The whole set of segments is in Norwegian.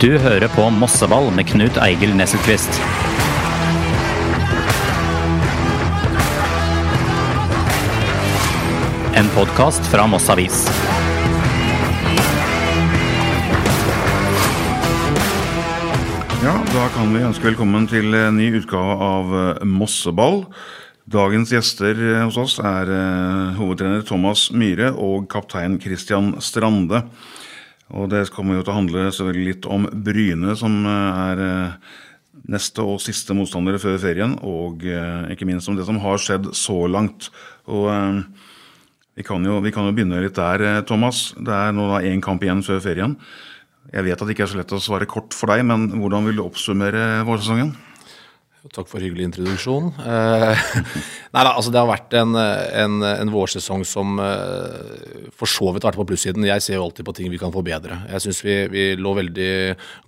Du hører på Mosseball med Knut Eigil Nesselquist. En podkast fra Moss Avis. Ja, da kan vi ønske velkommen til en ny utgave av eh, Mosseball. Dagens gjester eh, hos oss er eh, hovedtrener Thomas Myhre og kaptein Christian Strande. Og det kommer jo til å handle selvfølgelig litt om Bryne, som eh, er eh, neste og siste motstandere før ferien. Og eh, ikke minst om det som har skjedd så langt. Og vi kan, jo, vi kan jo begynne litt der, Thomas. Det er nå da én kamp igjen før ferien. Jeg vet at det ikke er så lett å svare kort for deg, men hvordan vil du oppsummere vårsesongen? Takk for hyggelig introduksjon. Eh, nei da, altså Det har vært en, en, en vårsesong som eh, for så vidt har vært på plussiden. Jeg ser jo alltid på ting vi kan forbedre. Jeg syns vi, vi, lå veldig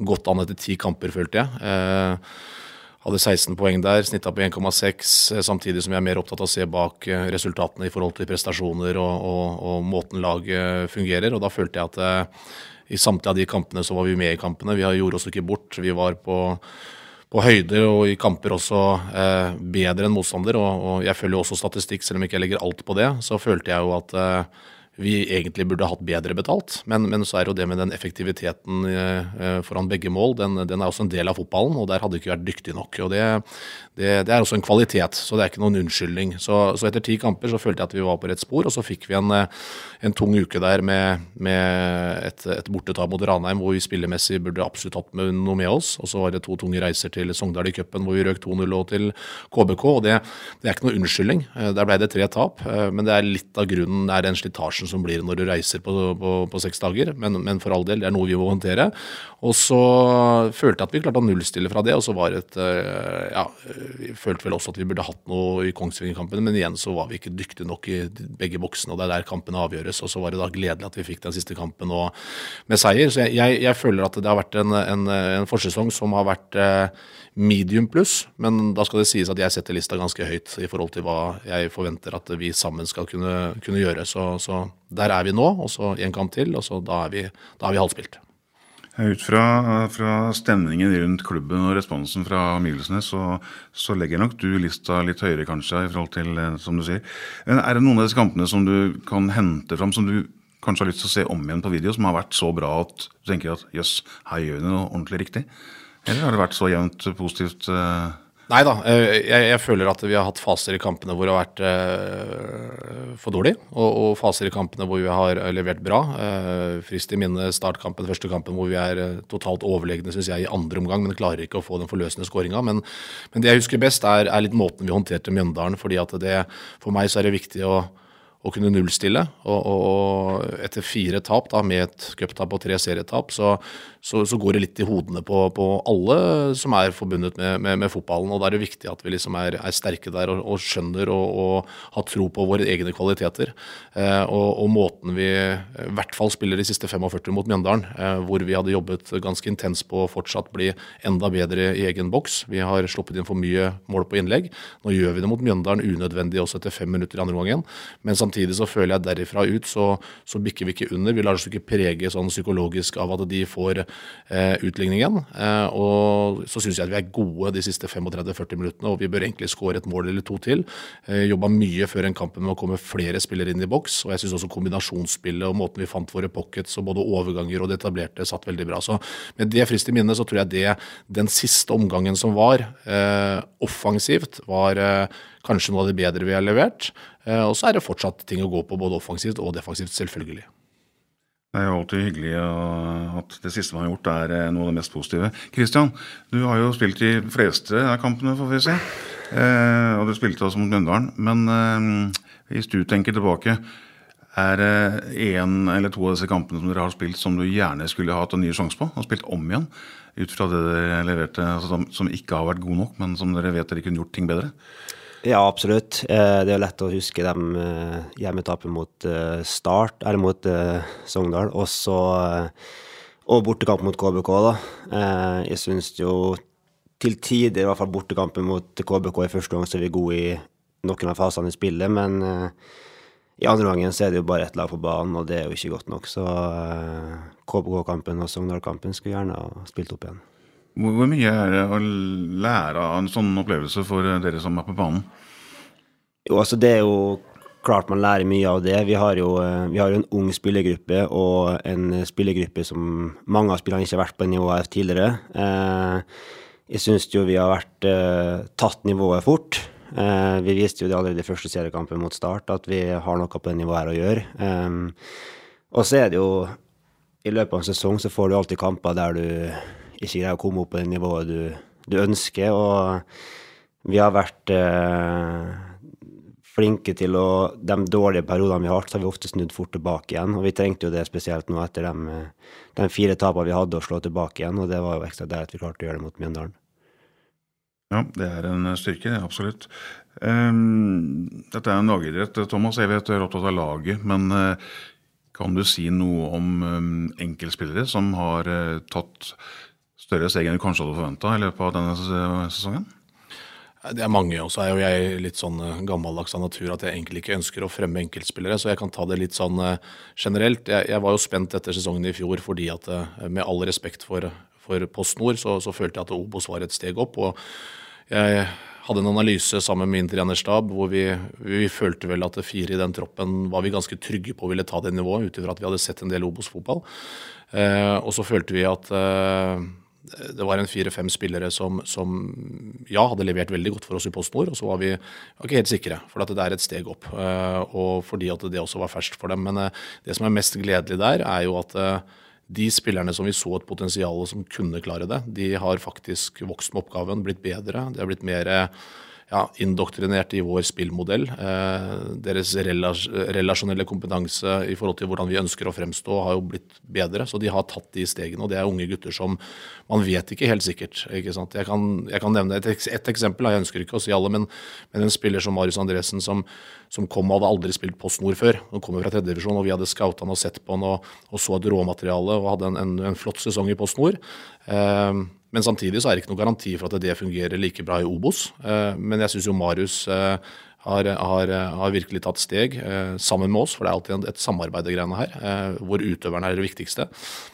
godt an etter ti kamper, følte jeg. Eh, hadde 16 poeng der, snitta på 1,6, eh, samtidig som jeg er mer opptatt av å se bak eh, resultatene i forhold til prestasjoner og, og, og måten laget fungerer. Og da følte jeg at i samtlige av de kampene så var vi med i kampene. Vi gjorde oss ikke bort. Vi var på, på høyder og i kamper også eh, bedre enn motstander. Og, og, jeg følger jo også statistikk, selv om jeg ikke legger alt på det. Så følte jeg jo at eh, vi egentlig burde hatt bedre betalt. Men, men, så er jo det med den effektiviteten eh, foran begge mål, den, den, er også en del av fotballen. Og der hadde ikke vært dyktig nok. og det, det, det, er også en kvalitet, så det er ikke noen unnskyldning. Så, så, etter ti kamper så følte jeg at vi var på rett spor, og så fikk vi en, en tung uke der med, med et, et bortetap mot Ranheim, hvor vi spillemessig burde absolutt hatt med noe med oss. Og så var det to tunge reiser til Sogndal i cupen, hvor vi røk 2-0 og til KBK. og det, det, er ikke noen unnskyldning. Der ble det tre tap, men det er litt av grunnen er den slitasjen som blir når du reiser på, på, på seks dager. Men, men, for all del, det er noe vi må håndtere. Og så følte jeg at vi klarte å nullstille fra det, og så var et ja, vi følte vel også at vi burde hatt noe i Kongsvinger-kampen, men igjen så var vi ikke dyktige nok i begge boksene, og det er der kampene avgjøres. Og så var det da gledelig at vi fikk den siste kampen med seier. Så jeg, jeg, jeg, føler at det har vært en, en, en forsesong som har vært eh, medium pluss, men da skal det sies at jeg setter lista ganske høyt i forhold til hva jeg forventer at vi sammen skal kunne, kunne gjøre. Så, så, der er vi nå, og så en kamp til, og så da er vi, da er vi halvspilt. Ut fra, fra, stemningen rundt klubben og responsen fra omgivelsene, så, så, legger nok du lista litt høyere, kanskje, i forhold til, eh, som du sier. Men er det noen av disse kampene som du kan hente fram, som du kanskje har lyst til å se om igjen på video, som har vært så bra at du tenker at jøss, her gjør vi noe ordentlig riktig? Eller har det vært så jevnt positivt? Uh Nei da. Eh, jeg, jeg, føler at vi har hatt faser i kampene hvor det har vært eh, for dårlig, og, og, faser i kampene hvor vi har levert bra. Eh, frist i minne startkampen, første kampen hvor vi er eh, totalt overlegne synes jeg, i andre omgang, men klarer ikke å få den forløsende skåringa. Men, men, det jeg husker best, er, er, litt måten vi håndterte Mjøndalen. fordi at det, For meg så er det viktig å å kunne nullstille. Og, og, og, etter fire tap, da, med et cuptap og tre serietap, så, så, så, går det litt i hodene på, på alle som er forbundet med, med, med, fotballen. og Da er det viktig at vi liksom er, er sterke der og, og skjønner og, har tro på våre egne kvaliteter. Eh, og, måten vi i hvert fall spiller de siste 45 mot Mjøndalen, eh, hvor vi hadde jobbet ganske intenst på å fortsatt bli enda bedre i egen boks. Vi har sluppet inn for mye mål på innlegg. Nå gjør vi det mot Mjøndalen unødvendig også etter fem minutter i andre omgang. Men samtidig så føler jeg derifra ut så, så bikker vi ikke under. Vi lar oss ikke prege sånn psykologisk av at de får eh, utligningen. Eh, og så syns jeg at vi er gode de siste 35-40 minuttene, og vi bør egentlig skåre et mål eller to til. Eh, Jobba mye før en kamp med å komme flere spillere inn i boks. Og jeg syns også kombinasjonsspillet og måten vi fant våre pockets og både overganger og det etablerte satt veldig bra. Så med det frist i minne så tror jeg det den siste omgangen som var, eh, offensivt, var eh, kanskje noe av det bedre vi har levert. Eh, og så er det fortsatt ting å gå på, både offensivt og defensivt, selvfølgelig. Det er jo alltid hyggelig at det siste man har gjort, er eh, noe av det mest positive. Kristian, du har jo spilt de fleste av kampene, får vi si. Eh, og du spilte også mot Mjøndalen. Men eh, hvis du tenker tilbake, er det én eller to av disse kampene som dere har spilt som du gjerne skulle hatt en ny sjanse på? Og spilt om igjen, ut fra det dere leverte, altså som ikke har vært god nok, men som dere vet dere kunne gjort ting bedre? Ja, absolutt. Eh, det er lett å huske dem eh, hjemmetapet mot eh, Start, eller mot Sogndal, og så og bortekamp mot KBK, da. Jeg syns jo til tider, i hvert fall bortekampen mot KBK i første gang, så er vi gode i noen av fasene i spillet, men i andre gangen så er det jo bare ett lag på banen, og det er jo ikke godt nok. Så KBK-kampen og Sogndal-kampen skulle gjerne ha spilt opp igjen. Hvor, mye er det å lære av en sånn opplevelse for dere som er på banen? Jo, altså det er jo klart man lærer mye av det. Vi har jo vi har en ung spillergruppe og en spillergruppe som mange av spillerne ikke har vært på nivået tidligere. Uh, jeg syns jo vi har vært tatt nivået fort. Vi viste jo det allerede i første seriekampen mot Start, at vi har noe på det nivået her å gjøre. Og så er det jo I løpet av en sesong så får du alltid kamper der du ikke greier å komme opp på det nivået du, du ønsker, og vi har vært eh, flinke til å De dårlige periodene vi har hatt, så har vi ofte snudd fort tilbake igjen. Og vi trengte jo det spesielt nå etter de, de fire tapene vi hadde, å slå tilbake igjen. Og det var jo ekstra deilig at vi klarte å gjøre det mot Mjøndalen. Ja, det er en styrke, det, absolutt. Um, dette er en lagidrett. Thomas, jeg vet du er opptatt av laget, men uh, kan du si noe om um, enkeltspillere som har uh, tatt større steg enn du kanskje hadde forventa i løpet av denne sesongen? Det er mange, og så er jo jeg litt sånn gammeldags av natur at jeg egentlig ikke ønsker å fremme enkeltspillere, så jeg kan ta det litt sånn generelt. Jeg, jeg var jo spent etter sesongen i fjor fordi at med all respekt for, for Post Nord, så, så, følte jeg at Obos var et steg opp. og jeg hadde en analyse sammen med min trenerstab hvor vi, vi, følte vel at fire i den troppen var vi ganske trygge på ville ta det nivået, ut ifra at vi hadde sett en del Obos-fotball. Eh, og så følte vi at eh, det var en fire-fem spillere som, som, ja, hadde levert veldig godt for oss i PostNord, og så var vi ikke helt sikre, for at det er et steg opp. Eh, og fordi at det også var ferskt for dem. Men eh, det som er mest gledelig der, er jo at eh, de spillerne som vi så et potensial som kunne klare det, de har faktisk vokst med oppgaven, blitt bedre. De har blitt mer ja, indoktrinert i vår spillmodell. Eh, deres relasjonelle kompetanse i forhold til hvordan vi ønsker å fremstå, har jo blitt bedre. Så de har tatt de stegene. Og det er unge gutter som man vet ikke helt sikkert. Ikke jeg, kan, jeg, kan, nevne et, et, eksempel, jeg ønsker ikke å si alle, men, men en spiller som Marius Andresen som, som kom og hadde aldri spilt Post Nord før. Han kommer fra tredjedivisjon, og vi hadde scouta han og sett på han og, og, så et råmateriale og hadde en, en, en flott sesong i Post Nord. Eh, men samtidig så er det ikke noen garanti for at det fungerer like bra i Obos. Eh, men jeg syns jo Marius eh, har, har, har, virkelig tatt steg eh, sammen med oss, for det er alltid et samarbeid greiene her, hvor utøveren er det viktigste.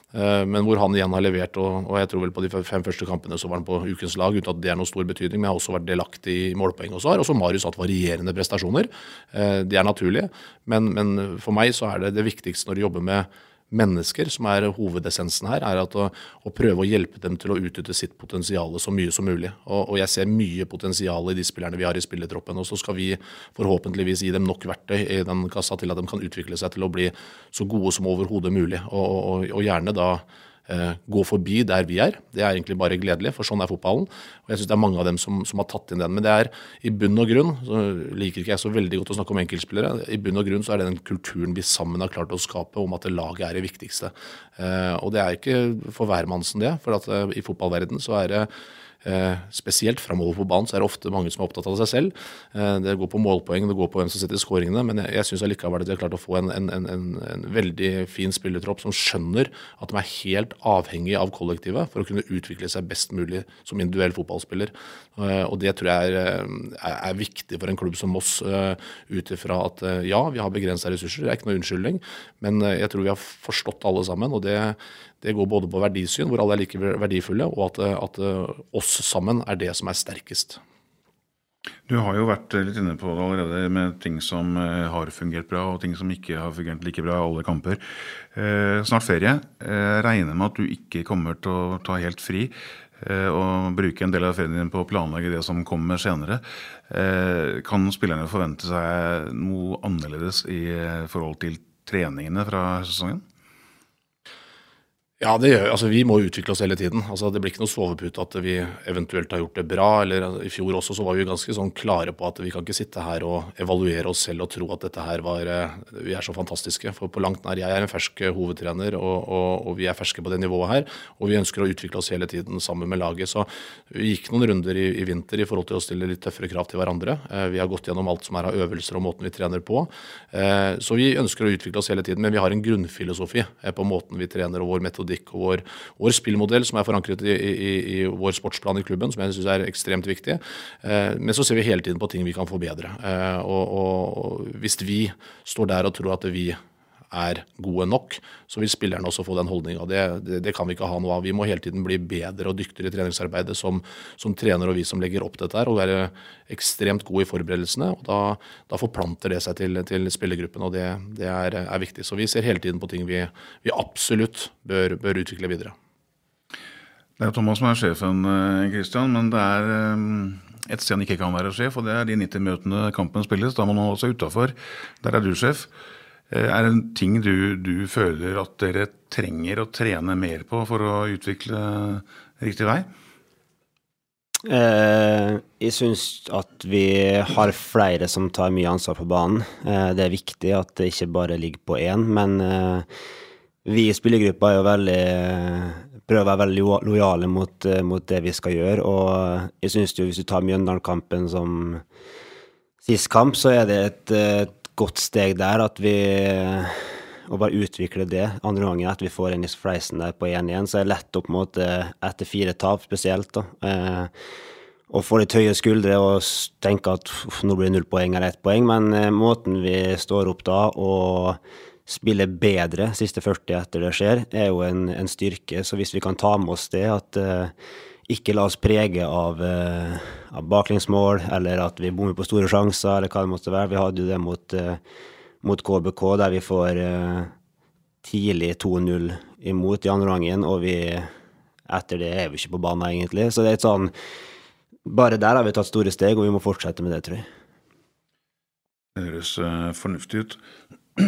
Men hvor han igjen har levert, og, og, jeg tror vel på de fem første kampene så var han på ukens lag, uten at det er noen stor betydning, men har også vært delaktig i målpoeng også. Har også Marius hatt varierende prestasjoner. De er naturlige, men, men for meg så er det det viktigste når du jobber med mennesker, som er hovedessensen her, er å, å, prøve å hjelpe dem til å utnytte sitt potensial så mye som mulig. Og, og jeg ser mye potensial i de spillerne vi har i spillertroppen. Og så skal vi forhåpentligvis gi dem nok verktøy i den kassa til at de kan utvikle seg til å bli så gode som overhodet mulig. Og, og, og gjerne da gå forbi der vi er. Det er egentlig bare gledelig, for sånn er fotballen. Og jeg syns det er mange av dem som, som, har tatt inn den. Men det er i bunn og grunn, så liker ikke jeg så veldig godt å snakke om enkeltspillere, i bunn og grunn så er det den kulturen vi sammen har klart å skape om at laget er det viktigste. Eh, og det er ikke for hvermannsen det, for at eh, i fotballverden så er det Eh, spesielt framover på banen så er det ofte mange som er opptatt av seg selv. Eh, det går på målpoeng, det går på hvem som setter skåringene, men jeg, jeg syns allikevel at de har klart å få en, en, en, en, veldig fin spillertropp som skjønner at de er helt avhengig av kollektivet for å kunne utvikle seg best mulig som individuell fotballspiller. Eh, og det tror jeg er, er, er viktig for en klubb som Moss, ut ifra at ja, vi har begrensa ressurser, det er ikke noe unnskyldning, men jeg tror vi har forstått alle sammen. og det det går både på verdisyn, hvor alle er like verdifulle, og at, at oss sammen er det som er sterkest. Du har jo vært litt inne på det allerede med ting som eh, har fungert bra, og ting som ikke har fungert like bra i alle kamper. Eh, snart ferie. Eh, regner med at du ikke kommer til å ta helt fri eh, og bruke en del av ferien din på å planlegge det som kommer senere. Eh, kan spillerne forvente seg noe annerledes i eh, forhold til treningene fra sesongen? Ja, det gjør, altså vi må utvikle oss hele tiden. Altså Det blir ikke noe sovepute at vi eventuelt har gjort det bra. eller altså, I fjor også så var vi ganske sånn klare på at vi kan ikke sitte her og evaluere oss selv og tro at dette her var eh, Vi er så fantastiske. For på langt nær jeg er en fersk hovedtrener, og, og, og, vi er ferske på det nivået her. Og vi ønsker å utvikle oss hele tiden sammen med laget. Så vi gikk noen runder i, i vinter i forhold til å stille litt tøffere krav til hverandre. Eh, vi har gått gjennom alt som er av øvelser og måten vi trener på. Eh, så vi ønsker å utvikle oss hele tiden, men vi har en grunnfilosofi på måten vi trener og vår metodikk metodikk og vår, vår spillmodell som er forankret i, i, i, vår sportsplan i klubben, som jeg syns er ekstremt viktig. Eh, men så ser vi hele tiden på ting vi kan forbedre. Eh, og, og hvis vi står der og tror at vi er gode nok, så vil spillerne også få den holdninga. Det, det, det, kan vi ikke ha noe av. Vi må hele tiden bli bedre og dyktigere i treningsarbeidet som, som trener og vi som legger opp dette her, og være ekstremt gode i forberedelsene. og Da, da forplanter det seg til, til spillergruppen, og det, det er, er, viktig. Så vi ser hele tiden på ting vi, vi absolutt bør, bør, utvikle videre. Det er Thomas som er sjefen, eh, men det er eh, et sted han ikke kan være sjef, og det er de 90 møtene kampen spilles. Da må man seg utafor. Der er du sjef. Eh, er det en ting du, du, føler at dere trenger å trene mer på for å utvikle riktig vei? Eh, jeg syns at vi har flere som tar mye ansvar på banen. Eh, det er viktig at det ikke bare ligger på én, men eh, vi i spillergruppa er jo veldig prøver å være veldig lojale mot, eh, mot, det vi skal gjøre. Og jeg syns jo hvis du tar Mjøndalen-kampen som sist kamp, så er det et, et godt steg der at vi å bare utvikle det andre gangen, at vi får inn i fleisen der på 1-1, så er det lett opp mot etter fire tap spesielt, da, eh, å få litt høye skuldre og tenke at uff, nå blir det null poeng eller ett poeng, men eh, måten vi står opp da og spiller bedre siste 40 etter det skjer, er jo en, en styrke. Så hvis vi kan ta med oss det, at eh, ikke la oss prege av, uh, av baklengsmål, eller at vi bommer på store sjanser, eller hva det måtte være. Vi hadde jo det mot, uh, mot KBK, der vi får uh, tidlig 2-0 imot i andre gangen, og vi etter det er vi ikke på banen, egentlig. Så det er et sånn Bare der har vi tatt store steg, og vi må fortsette med det, tror jeg. Det høres fornuftig ut.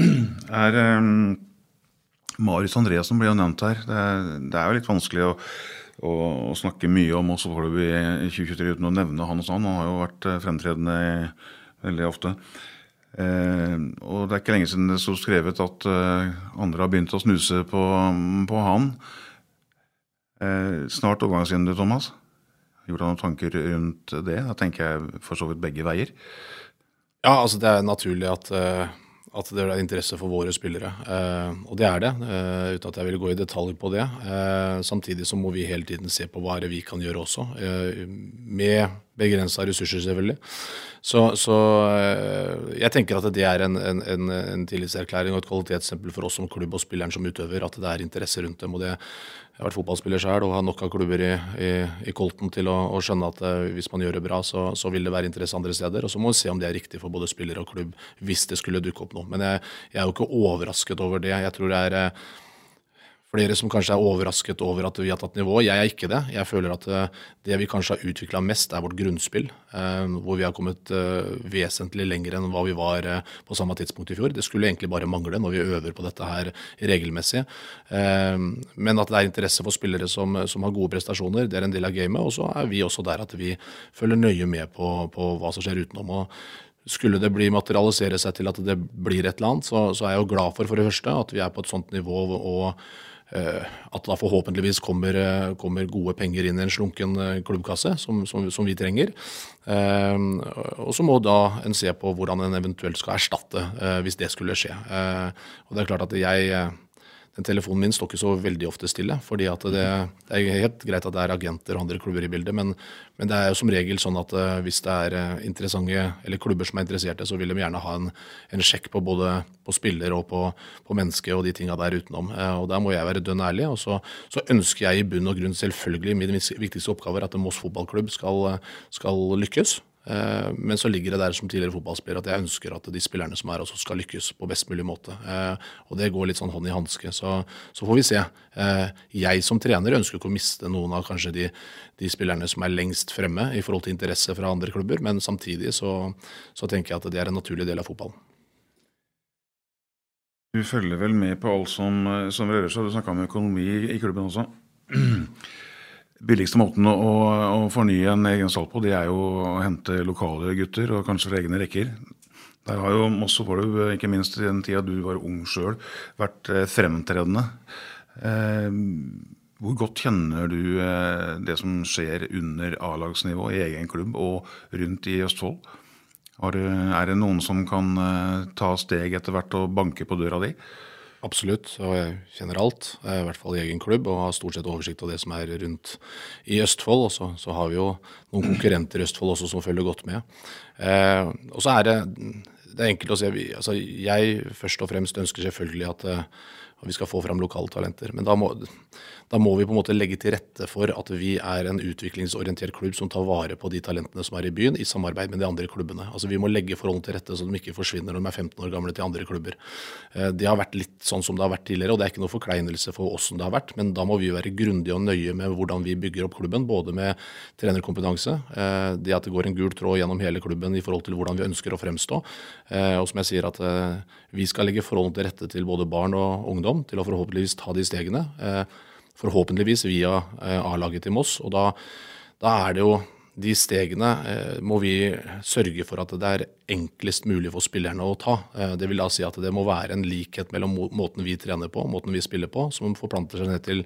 Er um, Marius Andreassen blir jo nevnt her. Det er, det er jo litt vanskelig å og, og snakke mye om oss foreløpig i 2023 uten å nevne han og sånn. Han har jo vært eh, fremtredende veldig ofte. Eh, og det er ikke lenge siden det sto skrevet at eh, andre har begynt å snuse på, på han. Eh, snart overgangsvindu, Thomas. Gjorde han noen tanker rundt det? Da tenker jeg for så vidt begge veier. Ja, altså det er naturlig at uh at det er interesse for våre spillere. Eh, og det er det, eh, uten at jeg vil gå i detalj på det. Eh, samtidig så må vi hele tiden se på hva er det vi kan gjøre også, eh, med begrensa ressurser, selvfølgelig. Så, så, eh, jeg tenker at det er en, en, en, tillitserklæring og et kvalitetsstempel for oss som klubb og spilleren som utøver, at det er interesse rundt dem. og det jeg har vært fotballspiller sjøl og har nok av klubber i, i, i Colton til å, å, skjønne at uh, hvis man gjør det bra, så, så, vil det være interesse andre steder. Og så må vi se om det er riktig for både spiller og klubb hvis det skulle dukke opp noe. Men jeg, jeg er jo ikke overrasket over det. Jeg tror det er uh, flere som kanskje er overrasket over at vi har tatt nivå. Jeg er ikke det. Jeg føler at eh, det vi kanskje har utvikla mest, er vårt grunnspill. Eh, hvor vi har kommet eh, vesentlig lenger enn hva vi var på samme tidspunkt i fjor. Det skulle egentlig bare mangle når vi øver på dette her regelmessig. Men at det er interesse for spillere som, som har gode prestasjoner, det er en del av gamet. Og så er vi også der at vi følger nøye med på, på hva som skjer utenom. og skulle det bli materialisere seg til at det blir et eller annet, så, så, er jeg jo glad for for det første at vi er på et sånt nivå og at da forhåpentligvis kommer, eh, kommer, gode penger inn i en slunken eh, klubbkasse, som, som, som vi trenger. Og så må da en se på hvordan en eventuelt skal erstatte, hvis det skulle skje. Og det er klart at jeg den telefonen min står ikke så veldig ofte stille. fordi det, det, er helt greit at det er agenter og andre klubber i bildet, men, men det er jo som regel sånn at uh, hvis det er uh, interessante eller klubber som er interesserte, så vil de gjerne ha en, en sjekk på både på spiller og på, på menneske og de tinga der utenom. Uh, og Der må jeg være dønn ærlig. Og så, så, ønsker jeg i bunn og grunn selvfølgelig min viktigste oppgave er at Moss fotballklubb skal, skal lykkes. Eh, men så ligger det der som tidligere fotballspiller at jeg ønsker at de spillerne som er også skal lykkes på best mulig måte. Eh, og det går litt sånn hånd i hanske. Så, så, får vi se. Eh, jeg som trener ønsker ikke å miste noen av kanskje de, de, spillerne som er lengst fremme i forhold til interesse fra andre klubber, men samtidig så, så tenker jeg at det er en naturlig del av fotballen. Du følger vel med på alt som, som rører seg. Du snakka om økonomi i klubben også. billigste måten å, å, fornye en egen stall på, det er jo å hente lokale gutter, og kanskje fra egne rekker. Der har jo Moss Foreløp, ikke minst i den tida du var ung sjøl, vært eh, fremtredende. Eh, hvor godt kjenner du eh, det som skjer under A-lagsnivå i egen klubb og rundt i Østfold? Er det noen som kan ta steg etter hvert og banke på døra di? Absolutt, og jeg kjenner alt, i hvert fall i egen klubb, og har stort sett oversikt over det som er rundt i Østfold. Og så, så har vi jo noen konkurrenter i Østfold også som følger godt med. Eh, og så er det, det er enkelt å si, altså Jeg først og fremst ønsker selvfølgelig at vi skal få fram lokale talenter. Men da må, da må, vi på en måte legge til rette for at vi er en utviklingsorientert klubb som tar vare på de talentene som er i byen, i samarbeid med de andre klubbene. Altså Vi må legge forholdene til rette så de ikke forsvinner når de er 15 år gamle til andre klubber. Eh, det har vært litt sånn som det har vært tidligere, og det er ikke noe forkleinelse for som det har vært, men da må vi være grundige og nøye med hvordan vi bygger opp klubben, både med trenerkompetanse, eh, det at det går en gul tråd gjennom hele klubben i forhold til hvordan vi ønsker å fremstå, eh, og som jeg sier at vi skal legge forholdene til rette til både barn og ungdom til å forhåpentligvis ta de stegene forhåpentligvis via eh, A-laget til Moss. Og da, da, er det jo de stegene eh, må vi sørge for at det er enklest mulig for spillerne å ta. Eh, det vil da si at det må være en likhet mellom måten vi trener på måten vi spiller på, som forplanter seg ned til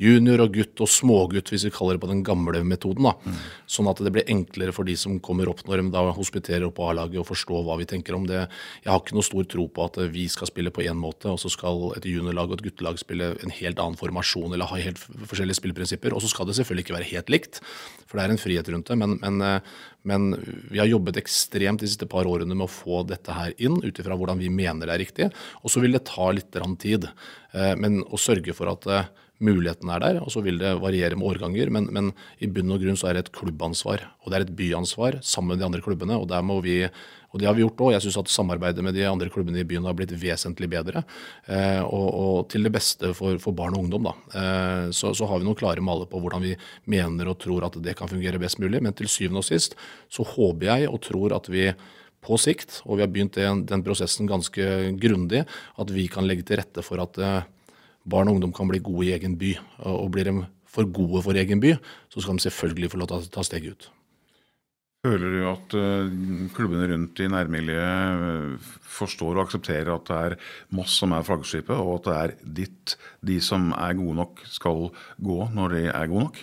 junior og gutt og smågutt, hvis vi kaller det på den gamle metoden. da. Mm. Sånn at det blir enklere for de som kommer opp når de da hospiterer opp på A-laget, å forstå hva vi tenker om det. Jeg har ikke noe stor tro på at vi skal spille på én måte, og så skal et juniorlag og et guttelag spille en helt annen formasjon eller ha helt forskjellige spilleprinsipper. Og så skal det selvfølgelig ikke være helt likt, for det er en frihet rundt det. Men, men, men vi har jobbet ekstremt de siste par årene med å få dette her inn, ut hvordan vi mener det er riktig. Og så vil det ta litt tid. Eh, men å sørge for at muligheten er der, og så vil det variere med årganger. Men, men, i bunn og grunn så er det et klubbansvar, og det er et byansvar sammen med de andre klubbene. og der må vi og det har vi gjort òg. Jeg syns at samarbeidet med de andre klubbene i byen har blitt vesentlig bedre. Eh, og, og, til det beste for, for, barn og ungdom, da. Eh, så, så, har vi noen klare maler på hvordan vi mener og tror at det kan fungere best mulig. Men til syvende og sist så håper jeg og tror at vi på sikt, og vi har begynt den, den prosessen ganske grundig, at vi kan legge til rette for at eh, barn og ungdom kan bli gode i egen by. Og blir de for gode for egen by, så skal de selvfølgelig få lov til å ta steget ut. Føler du at uh, klubbene rundt i nærmiljøet uh, forstår og aksepterer at det er Moss som er flaggskipet, og at det er ditt de som er gode nok, skal gå når de er gode nok?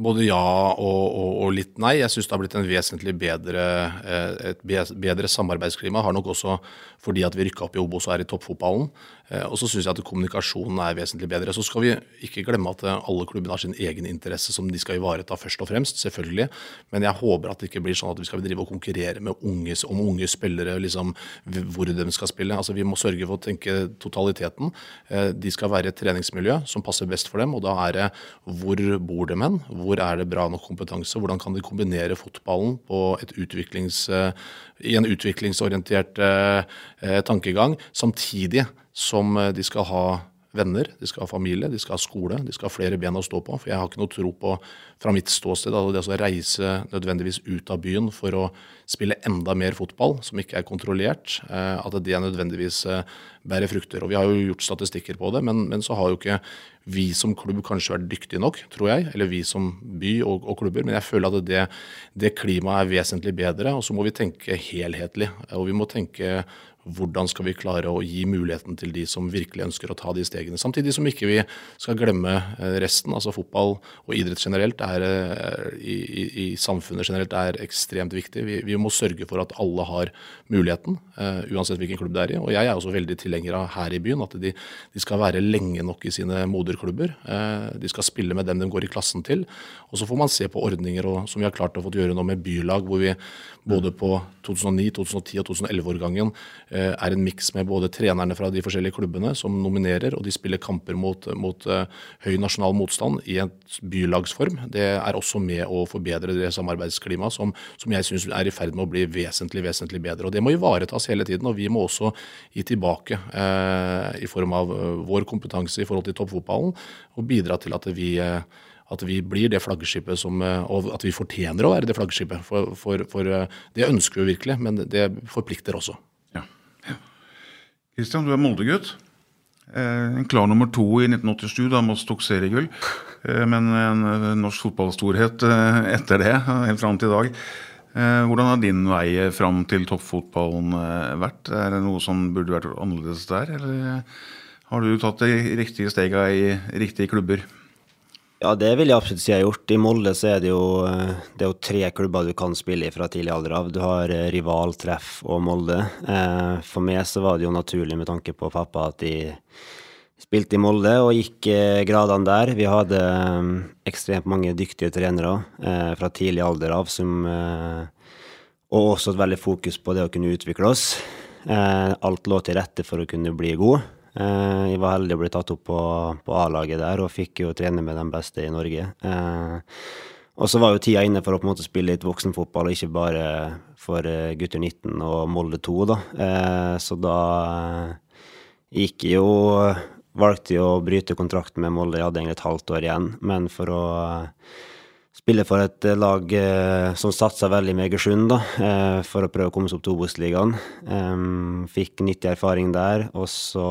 Både ja og, og, og, litt nei. Jeg syns det har blitt en vesentlig bedre, eh, et bedre samarbeidsklima. Har nok også fordi at vi rykka opp i Obos og er i toppfotballen. Eh, og så syns jeg at kommunikasjonen er vesentlig bedre. Så skal vi ikke glemme at eh, alle klubbene har sin egen interesse som de skal ivareta først og fremst, selvfølgelig. Men jeg håper at det ikke blir sånn at vi skal drive og konkurrere med unge, om unge spillere, liksom hvor de skal spille. Altså Vi må sørge for å tenke totaliteten. De skal være et treningsmiljø som passer best for dem, og da er det hvor bor de hen? Hvor er det bra nok kompetanse? Hvordan kan de kombinere fotballen eh, i en utviklingsorientert eh, tankegang, samtidig som eh, de skal ha venner, de skal ha familie, de skal ha skole, de skal ha flere ben å stå på. For jeg har ikke noe tro på, fra mitt ståsted, at det å reise nødvendigvis ut av byen for å spille enda mer fotball, som ikke er kontrollert, at det nødvendigvis bærer frukter. Og vi har jo gjort statistikker på det, men, men så har jo ikke vi som klubb kanskje vært dyktige nok, tror jeg. Eller vi som by og, og klubber. Men jeg føler at det, det klimaet er vesentlig bedre. Og så må vi tenke helhetlig. Og vi må tenke hvordan skal vi klare å gi muligheten til de som virkelig ønsker å ta de stegene. Samtidig som ikke vi skal glemme eh, resten. altså Fotball og idrett generelt er, eh, i, i, i samfunnet generelt er ekstremt viktig. Vi, vi, må sørge for at alle har muligheten, uh, uansett hvilken klubb det er i. Og jeg er også veldig tilhenger av her i byen at de, de skal være lenge nok i sine moderklubber. Uh, de skal spille med dem de går i klassen til. Og så får man se på ordninger og, som vi har klart å få gjøre nå med bylag, hvor vi både på 2009, 2010 og 2011-årgangen eh, er en miks med både trenerne fra de forskjellige klubbene som nominerer, og de spiller kamper mot, mot uh, høy nasjonal motstand i en bylagsform. Det er også med å forbedre det samarbeidsklimaet som, som jeg syns er i ferd med å bli vesentlig, vesentlig bedre. Og Det må ivaretas hele tiden, og vi må også gi tilbake eh, i form av uh, vår kompetanse i forhold til toppfotballen, og bidra til at vi eh, at vi blir det flaggskipet som eh, Og at vi fortjener å være det flaggskipet. For, for, for eh, det ønsker vi virkelig, men det forplikter også. Kristian, du er Molde-gutt. Eh, en klar nummer to i 1987, da Moss tok seriegull. Men en norsk fotballstorhet etter det, helt fram til i dag. Hvordan har din vei fram til toppfotballen vært? Er det noe som burde vært annerledes der, eller har du tatt de riktige stegene i riktige klubber? Ja, det vil jeg absolutt si jeg har gjort. I Molde så er det jo, eh, det er jo tre klubber du kan spille i fra tidlig alder av. Du har rivaltreff Rival, Treff og Molde. Eh, for meg så var det jo naturlig med tanke på pappa at de spilte i Molde og gikk gradene der. Vi hadde ekstremt mange dyktige trenere fra tidlig alder av som Og også et veldig fokus på det å kunne utvikle oss. Alt lå til rette for å kunne bli god. Eh, jeg var heldig å bli tatt opp på, på A-laget der, og fikk jo trene med de beste i Norge. Eh, og så var jo tida inne for å på en måte spille litt voksenfotball, ikke bare for eh, gutter 19 og Molde 2, da. Så da gikk jeg jo Valgte jeg å bryte kontrakten med Molde, jeg hadde egentlig et halvt år igjen, men for å spiller for et eh, lag eh, som satsa veldig med Egersund, da, eh, for å prøve å komme seg opp til Obos-ligaen. Um, fikk nyttig erfaring der, og så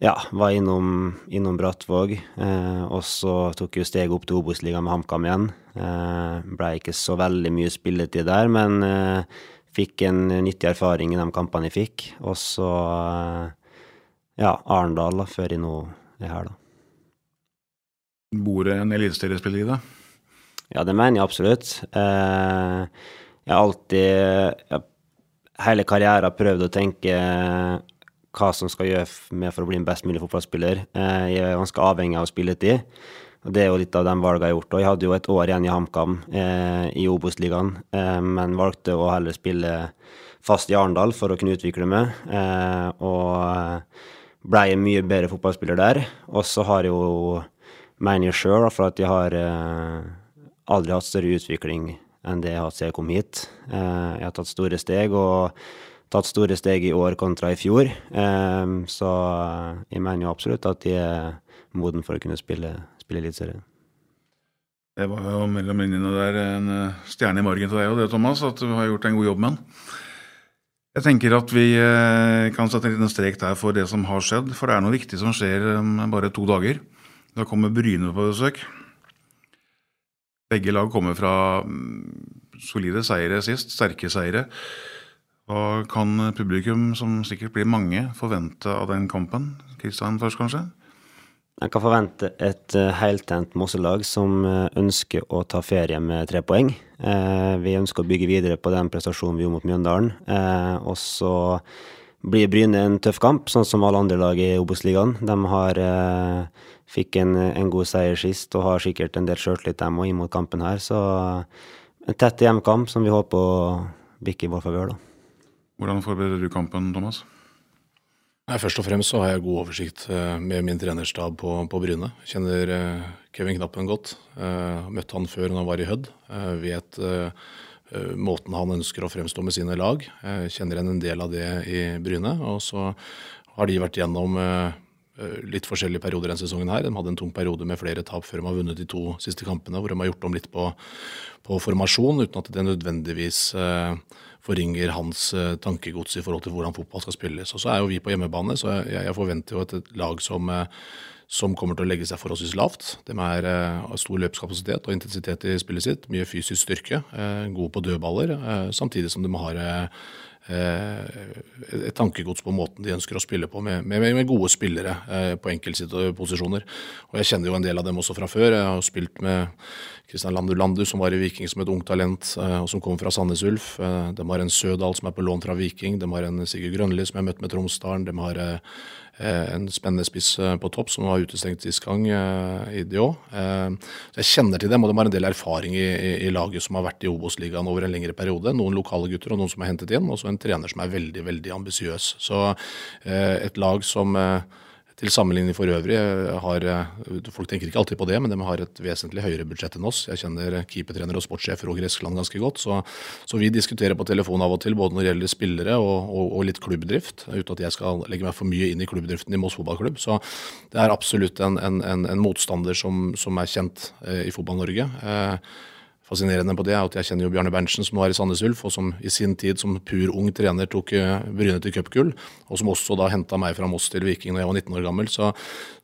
ja, var innom, innom Brattvåg. Eh, og så tok jeg steget opp til Obos-ligaen med HamKam igjen. Eh, Blei ikke så veldig mye spilletid der, men eh, fikk en nyttig erfaring i de kampene jeg fikk. Og så ja, Arendal da, før jeg nå er her, da. Bor det en eliteseriespiller i det? Ja, det mener jeg absolutt. Eh, jeg har alltid jeg, hele karrieren prøvd å tenke hva som skal gjøre meg for å bli en best mulig fotballspiller. Eh, jeg er ganske avhengig av spilletid. Og Det er jo litt av de valgene jeg har gjort. Og jeg hadde jo et år igjen i HamKam eh, i Obos-ligaen, eh, men valgte å heller spille fast i Arendal for å kunne utvikle meg. Eh, og blei en mye bedre fotballspiller der. Og så har jeg jo mener jeg sjøl, for at jeg har eh, aldri hatt større utvikling enn det jeg har hatt siden jeg kom hit. Eh, jeg har tatt store steg, og tatt store steg i år kontra i fjor. Eh, så jeg mener jo absolutt at jeg er moden for å kunne spille, spille Eliteserien. Det var jo mellom linjene der en stjerne i margen til deg og det, Thomas, at du har gjort en god jobb med den. Jeg tenker at vi kan sette en liten strek der for det som har skjedd, for det er noe viktig som skjer om bare to dager. Da kommer Bryne på besøk. Begge lag kommer fra mm, solide seire sist, sterke seire. Hva kan publikum, som sikkert blir mange, forvente av den kampen? Kristian først, kanskje? Jeg kan forvente et uh, heltent Mosselag som uh, ønsker å ta ferie med tre poeng. Uh, vi ønsker å bygge videre på den prestasjonen vi gjorde mot Mjøndalen. og så blir Bryne en tøff kamp, sånn som alle andre lag i Obos-ligaen. De har fikk en, en, god seier sist og har sikkert en del sjøltillit, dem òg, inn mot kampen her. Så en tett hjemmekamp som vi håper å bikke i vår favør, da. Hvordan forbereder du kampen, Thomas? Nei, først og fremst så har jeg god oversikt eh, med min trenerstab på, på Bryne. Kjenner eh, Kevin Knappen godt. Uh, møtte han før når han var i Hødd. vet måten han ønsker å fremstå med sine lag. Jeg kjenner igjen en del av det i Bryne. Og så har de vært gjennom Eh, litt forskjellige perioder denne sesongen. her. De hadde en tung periode med flere tap før de har vunnet de to siste kampene, hvor de har gjort om litt på, på formasjon, uten at det nødvendigvis eh, forringer hans eh, tankegods i forhold til hvordan fotball skal spilles. Og Så er jo vi på hjemmebane, så jeg, forventer jo et, lag som, eh, som kommer til å legge seg forholdsvis lavt. De er eh, stor løpskapasitet og intensitet i spillet sitt, mye fysisk styrke, eh, gode på dødballer, samtidig som de har Eh, et tankegods på måten de ønsker å spille på, med, med, med gode spillere eh, på enkeltposisjoner. Jeg kjenner jo en del av dem også fra før. Jeg har spilt med Kristian Landu Landu, som var i Viking som et ungt talent, eh, og som kom fra Sandnes Ulf. De har en Sødal som er på lån fra Viking. De har en Sigurd Grønli som jeg har møtt med Tromsdalen. De har Eh, en spennende spiss eh, på topp som var utestengt sist gang eh, i det òg. Jeg kjenner til dem, og de har en del erfaring i, i, i laget som har vært i Obos-ligaen over en lengre periode. Noen lokale gutter og noen som er hentet inn, og så en trener som er veldig veldig ambisiøs. Så et lag som til sammenligning for øvrig har Folk tenker ikke alltid på det, men de har et vesentlig høyere budsjett enn oss. Jeg kjenner keepertrener og sportssjef Roger Eskeland ganske godt, så, så, vi diskuterer på telefon av og til, både når det gjelder spillere og, og, og, litt klubbdrift, uten at jeg skal legge meg for mye inn i klubbdriften i Moss fotballklubb. Så det er absolutt en, en, en, en motstander som, som, er kjent eh, i Fotball-Norge. Eh, fascinerende på det, er at jeg kjenner jo Bjarne Berntsen, som nå er i Sandnes Ulf, og som i sin tid som pur ung trener tok eh, Bryne til cupgull, og som også da henta meg fra Moss til Viking da jeg var 19 år gammel. Så,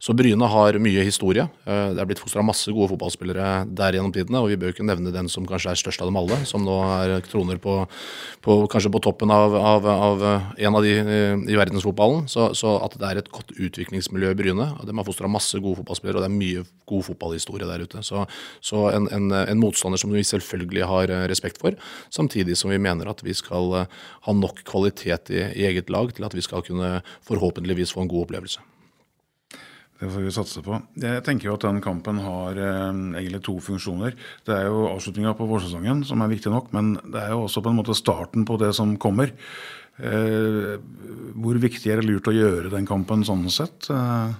så Bryne har mye historie. Eh, det er blitt fostra masse gode fotballspillere der gjennom tidene, og vi bør ikke nevne den som kanskje er størst av dem alle, som nå er troner på, på kanskje på toppen av, av, av, en av de i verdensfotballen. Så, så, at det er et godt utviklingsmiljø i Bryne. De har fostra masse gode fotballspillere, og det er mye god fotballhistorie der ute. Så, så en, en, en motstander som vi selvfølgelig har eh, respekt for, samtidig som vi mener at vi skal eh, ha nok kvalitet i, i eget lag til at vi skal kunne forhåpentligvis få en god opplevelse. Det får vi satse på. Jeg tenker jo at den kampen har eh, egentlig to funksjoner. Det er jo avslutninga på vårsesongen som er viktig nok, men det er jo også på en måte starten på det som kommer. Eh, hvor viktig er det lurt å gjøre den kampen sånn sett? Eh,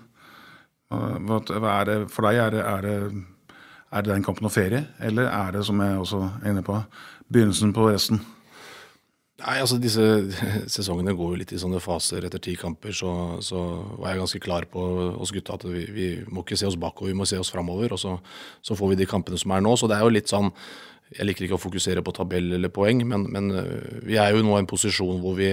hva, hva er det, for deg er det, er det er det den kampen og ferie, eller er det, som jeg også er inne på, begynnelsen på resten? Nei, altså disse sesongene går jo litt i sånne faser. Etter ti kamper så, så var jeg ganske klar på oss gutta at vi, vi, må ikke se oss bakover, vi må se oss framover. Og så, så, får vi de kampene som er nå. Så det er jo litt sånn Jeg liker ikke å fokusere på tabell eller poeng, men, men øh, vi er jo nå i en posisjon hvor vi,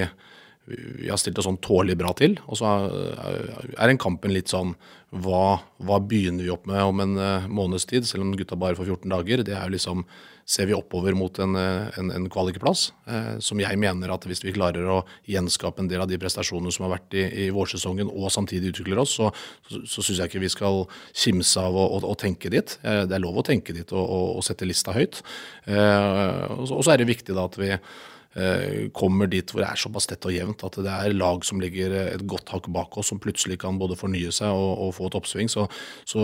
vi har stilt oss sånn tålelig bra til. Og så er den kampen litt sånn hva, hva, begynner vi opp med om en uh, måneds tid, selv om gutta bare får 14 dager? Det er jo liksom Ser vi oppover mot en, eh, en, en kvalikplass, eh, som jeg mener at hvis vi klarer å gjenskape en del av de prestasjonene som har vært i, i vårsesongen, og samtidig utvikler oss, så, så, så syns jeg ikke vi skal kimse av å, å, å tenke dit. Eh, det er lov å tenke dit og, og, og sette lista høyt. og så er det viktig da at vi Eh, kommer dit hvor det er såpass tett og jevnt at det er lag som ligger et godt hakk bak oss, som plutselig kan både fornye seg og, og få et oppsving. Så, så,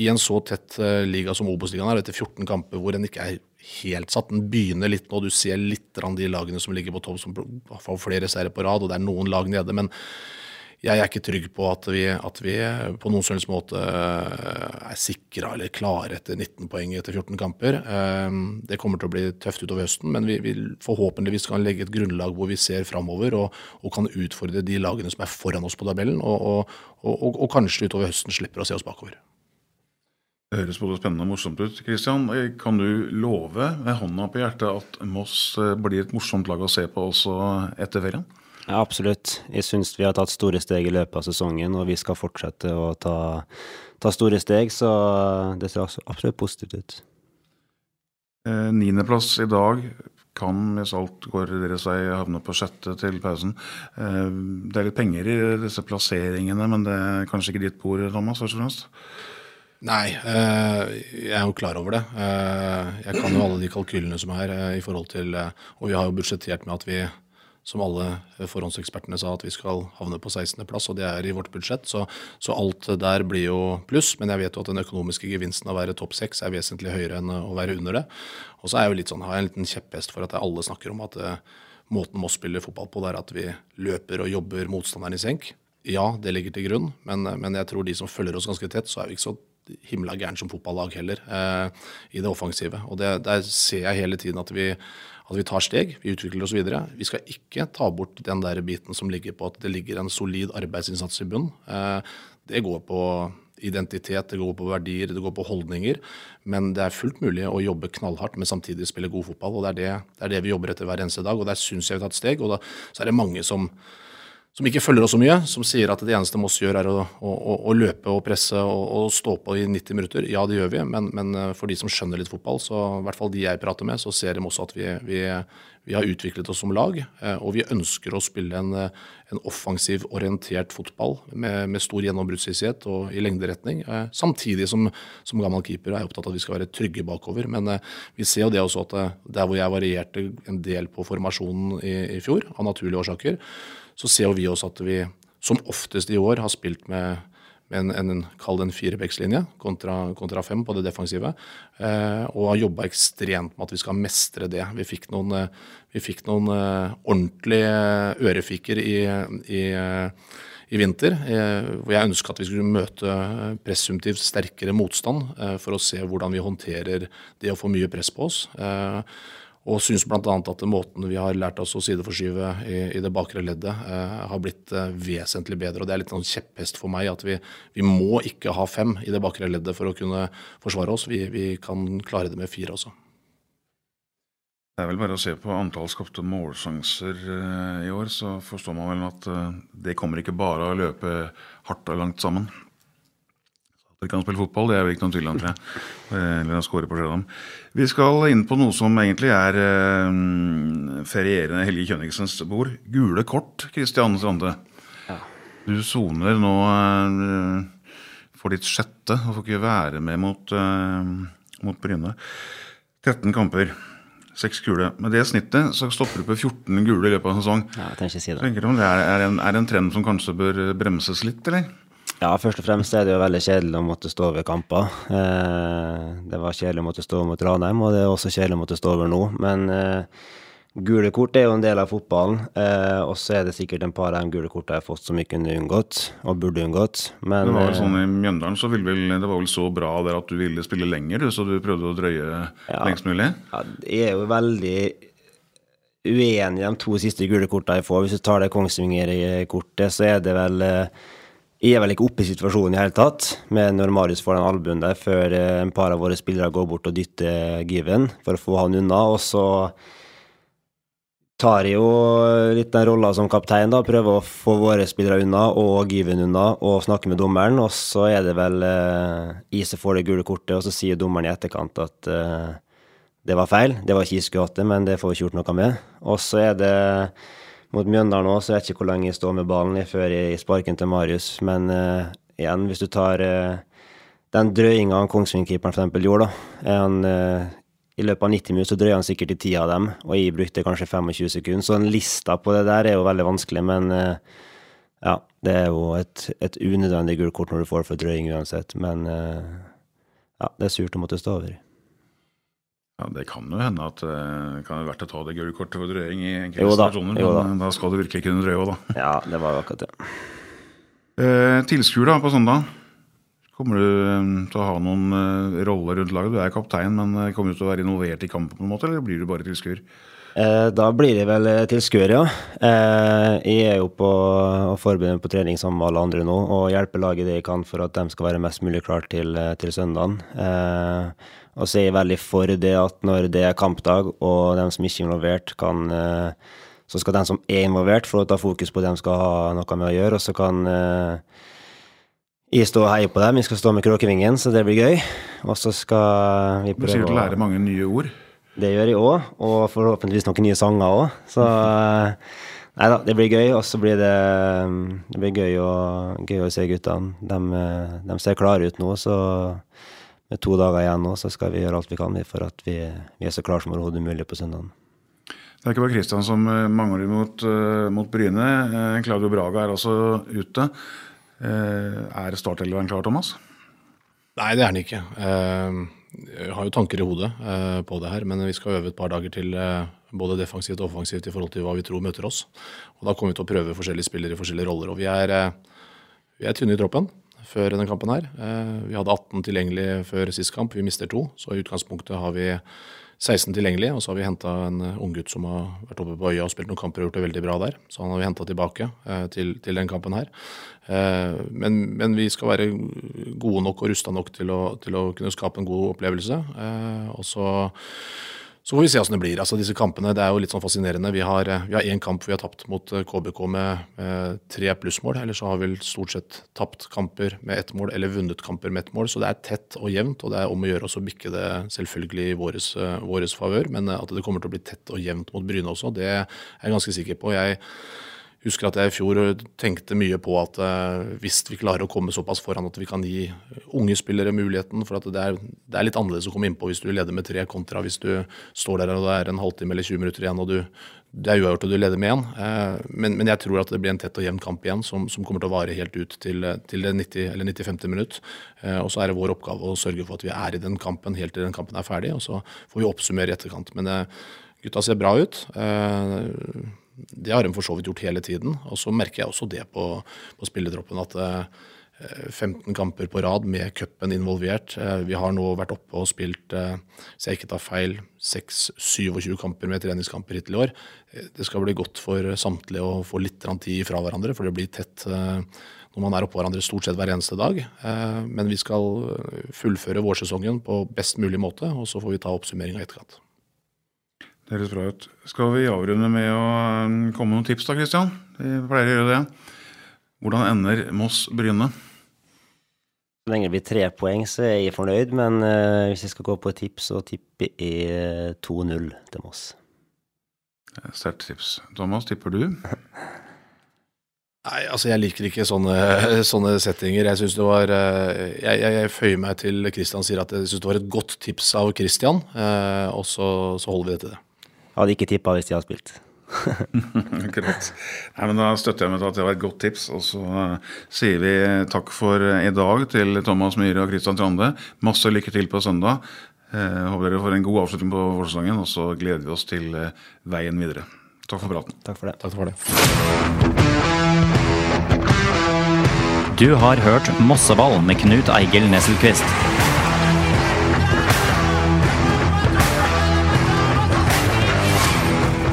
i en så tett eh, liga som Obos-ligaen er, etter 14 kamper hvor den ikke er helt satt, den begynner litt nå, du ser litt de lagene som ligger på topp, som får flere seire på rad, og det er noen lag nede. men jeg er ikke trygg på at vi, at vi på noen som helst måte eh, er sikra eller klare etter 19 poeng etter 14 kamper. Eh, det kommer til å bli tøft utover høsten, men vi vil forhåpentligvis kan legge et grunnlag hvor vi ser framover og, og, kan utfordre de lagene som er foran oss på tabellen, og, og, og kanskje utover høsten slipper å se oss bakover. Det høres både spennende og morsomt ut. Kristian, kan du love med hånda på hjertet at Moss eh, blir et morsomt lag å se på også etter ferien? Ja, absolutt. Jeg syns vi har tatt store steg i løpet av sesongen, og vi skal fortsette å ta, ta store steg, så det ser absolutt positivt ut. Eh, niendeplass i dag kan, hvis alt går dere seg, havne på sjette til pausen. Eh, det er litt penger i disse plasseringene, men det er kanskje ikke ditt bord, Thomas? først og fremst? Nei, eh, jeg er jo klar over det. Eh, jeg kan jo alle de kalkylene som er i forhold til Og vi har jo budsjettert med at vi som alle forhåndsekspertene sa, at vi skal havne på 16.-plass, og det er i vårt budsjett. Så, så, alt der blir jo pluss. Men jeg vet jo at den økonomiske gevinsten av å være topp seks er vesentlig høyere enn å være under det. Og så er jeg jo litt sånn, har jeg en liten kjepphest for at alle snakker om at uh, måten Moss spiller fotball på, det er at vi løper og jobber motstanderen i senk. Ja, det ligger til grunn, men, men jeg tror de som følger oss ganske tett, så er vi ikke så himla gæren som fotballag heller, eh, i det offensive. Og det, der ser jeg hele tiden at vi at vi tar steg, vi utvikler oss videre. Vi skal ikke ta bort den der biten som ligger på at det ligger en solid arbeidsinnsats i bunn. Eh, det går på identitet, det går på verdier, det går på holdninger. Men det er fullt mulig å jobbe knallhardt, men samtidig spille god fotball. og Det er det, det, er det vi jobber etter hver eneste dag, og der syns jeg vi har tatt steg. Og da, så er det mange som som ikke følger oss så mye, som sier at det eneste Moss gjør, er å, å, å løpe og presse og, og, stå på i 90 minutter. Ja, det gjør vi, men, men, eh, for de som skjønner litt fotball, så i hvert fall de jeg prater med, så ser de også at vi, vi, vi har utviklet oss som lag. Eh, og vi ønsker å spille en, en offensiv, orientert fotball med, med stor gjennombruddshissighet og i lengderetning. Eh, samtidig som, som gammel keeper er jeg opptatt av at vi skal være trygge bakover. Men vi ser jo det også at der hvor jeg varierte en del på formasjonen i, i fjor, av naturlige årsaker, så ser vi også at vi som oftest i år har spilt med, med en, en, kall det en firebeckslinje kontra, kontra, fem på det defensive. Eh, og har jobba ekstremt med at vi skal mestre det. Vi fikk noen, eh, vi fikk noen eh, ordentlige ørefiker i, i, i vinter, eh, hvor jeg ønska at vi skulle møte presumptivt sterkere motstand for å se hvordan vi håndterer det å få mye press på oss. Og syns bl.a. at måten vi har lært oss å sideforskyve i, i det bakre leddet, eh, har blitt eh, vesentlig bedre. Og det er litt en kjepphest for meg at vi, vi, må ikke ha fem i det bakre leddet for å kunne forsvare oss. Vi, vi kan klare det med fire også. Det er vel bare å se på antall skapte målsjanser eh, i år, så forstår man vel at eh, det kommer ikke bare å løpe hardt og langt sammen. Dere kan spille fotball, det er vel ikke noen tvil om, tror jeg. Eller å score på Skjødam. Vi skal inn på noe som egentlig er uh, ferierende Helge Kjønningsens bord. Gule kort, Kristian Strande. Ja. Du soner nå uh, for ditt sjette og får ikke være med mot, uh, mot Bryne. 13 kamper. Seks gule. Med det snittet så stopper du på 14 gule i løpet av en sesong. Ja, jeg ikke si det. Tenker du om det er, er, en, er en trend som kanskje bør bremses litt, eller? Ja, først og fremst er det jo veldig kjedelig å måtte stå over kamper. Eh, det var kjedelig å måtte stå mot Ranheim, og det er også kjedelig å måtte stå over nå. Men eh, gule kort er jo en del av fotballen, eh, og så er det sikkert en par av de gule kortene jeg har fått som ikke kunne unngått, og burde unngått. Men, det var vel sånn I Mjøndalen så ville vel, det var vel så bra der at du ville spille lenger, så du prøvde å drøye ja, lengst mulig? Ja, jeg er jo veldig uenig i de to siste gule kortene jeg får. Hvis du tar det Kongsvinger-kortet, så er det vel jeg er vel ikke oppe i situasjonen i hele tatt, men når Marius får den albuen der, før eh, en par av våre spillere går bort og dytter Given for å få han unna. Og så tar jeg jo litt den rolla som kaptein, da, prøver å få våre spillere unna og Given unna, og snakke med dommeren. Og så er det vel eh, jeg får det gule kortet, og så sier dommeren i etterkant at eh, det var feil. Det var ikke jeg skulle hatt det, men det får vi ikke gjort noe med. Og så er det mot Mjøndalen òg, så jeg vet ikke hvor lenge jeg står med ballen før jeg sparker til Marius. Men uh, igjen, hvis du tar uh, den drøyinga Kongsvinger-keeperen f.eks. gjorde, da han, uh, I løpet av 90 minutter så drøyer han sikkert i ti av dem, og jeg brukte kanskje 25 sekunder. Så en lista på det der er jo veldig vanskelig, men ja, det er jo et, et unødvendig gult kort når du får for drøying uansett. Men ja, det er surt å måtte stå over. Ja, Det kan jo hende at det eh, kan være verdt å ta det gule kortet for drøying i enkelte situasjoner. Men da. da. skal du virkelig kunne drøye òg, da. Ja, det var akkurat det. Eh, tilskuere på søndag. Kommer du eh, til å ha noen roller rundt laget? Du er kaptein, men kommer du til å være involvert i kampen, på en måte, eller blir du bare tilskuer? Eh, da blir det vel tilskuer, ja. Eh, jeg er jo på å forberede meg på trening med alle andre nå, og hjelpe laget det jeg kan for at de skal være mest mulig klar til, til søndagen. Eh, og så er jeg veldig for det at når det er kampdag, og de som ikke er involvert, kan eh, Så skal de som er involvert, få ta fokus på det de skal ha noe med å gjøre, og så kan eh, jeg stå og heie på dem. Vi skal stå med kråkevingen, så det blir gøy. Og så skal vi prøve å Du sier du lærer mange nye ord? Det gjør jeg òg, og forhåpentligvis noen nye sanger òg. Så eh, Nei da, det blir gøy. Og så blir det, det blir gøy, å, gøy å se guttene. De, de ser klare ut nå, så med to dager igjen nå, så skal vi gjøre alt vi kan for at vi, vi er så klare som overhodet mulig på søndagen. Det er ikke bare Kristian som eh, mangler mot, uh, mot Bryne. Uh, Claudio Braga er også ute. Uh, er startelveren klar, Thomas? Nei, det er den ikke. Jeg har jo tanker i hodet på det her, men vi skal øve et par dager til både defensivt og offensivt i forhold til hva vi tror møter oss. Og Da kommer vi til å prøve forskjellige spillere i forskjellige roller. og Vi er, vi er tynne i troppen før denne kampen her. Eh, vi hadde 18 tilgjengelig før sist kamp, vi mister to. Så i utgangspunktet har vi 16 tilgjengelig, og så har vi henta en unggutt som har vært oppe på øya og spilt noen kamper og gjort det veldig bra der. Så han har vi henta tilbake eh, til, til, den kampen her. Eh, men, men, vi skal være gode nok og rusta nok til å, til å, kunne skape en god opplevelse. Og så så får vi se hvordan det blir. Altså Disse kampene det er jo litt sånn fascinerende. Vi har én kamp vi har tapt mot KBK eh, med eh, tre plussmål. Eller så har vi stort sett tapt kamper med ett mål eller vunnet kamper med ett mål. Så det er tett og jevnt, og det er om å gjøre å bikke det selvfølgelig i våres, uh, favør. Men at det kommer til å bli tett og jevnt mot Bryne også, det er jeg ganske sikker på. Jeg husker at jeg i fjor tenkte mye på at uh, hvis vi klarer å komme såpass foran at vi kan gi unge spillere muligheten For at det er, det er litt annerledes å komme innpå hvis du leder med tre, kontra hvis du står der og det er en halvtime eller 20 minutter igjen og du, det er uavgjort og du leder med én. Uh, men, men, jeg tror at det blir en tett og jevn kamp igjen som, som, kommer til å vare helt ut til, til det 90 eller 95. minutt. Uh, og så er det vår oppgave å sørge for at vi er i den kampen helt til den kampen er ferdig. Og så får vi oppsummere i etterkant. Men gutta ser bra ut. Det har de for så vidt gjort hele tiden. Og så merker jeg også det på, på spillertroppen at eh, 15 kamper på rad med cupen involvert. Vi har nå vært oppe og spilt, hvis jeg ikke tar feil, 6-27 kamper med treningskamper hittil i år. Det skal bli godt for samtlige å få litt tid fra hverandre, for det blir tett når man er oppå hverandre stort sett hver eneste dag. Men vi skal fullføre vårsesongen på best mulig måte, og så får vi ta oppsummeringa i etterkant. Det høres bra ut. Skal vi avrunde med å um, komme med noen tips, da, Kristian? Vi pleier å gjøre det. Hvordan ender Moss-Bryne? Så lenge det blir tre poeng, så er jeg fornøyd. Men uh, hvis jeg skal gå på et tips, så tipper jeg 2-0 til Moss. Sterkt tips. Thomas, tipper du? Nei, altså Jeg liker ikke sånne, sånne settinger. Jeg synes det var jeg, jeg, jeg, føyer meg til Kristian sier at jeg synes det var et godt tips av Kristian, eh, og så, så, holder vi det til det. Hadde ikke tippa hvis de hadde spilt. Akkurat. Nei, men Da støtter jeg meg til at det var et godt tips. Og så uh, sier vi takk for uh, i dag til Thomas Myhre og Kristian Trande. Masse lykke til på søndag. Uh, håper dere får en god avslutning på vårsesongen, og så gleder vi oss til veien videre. Takk for praten. Takk for det. Takk for det. Du har hørt Mosseball med Knut Eigil Nesselquist.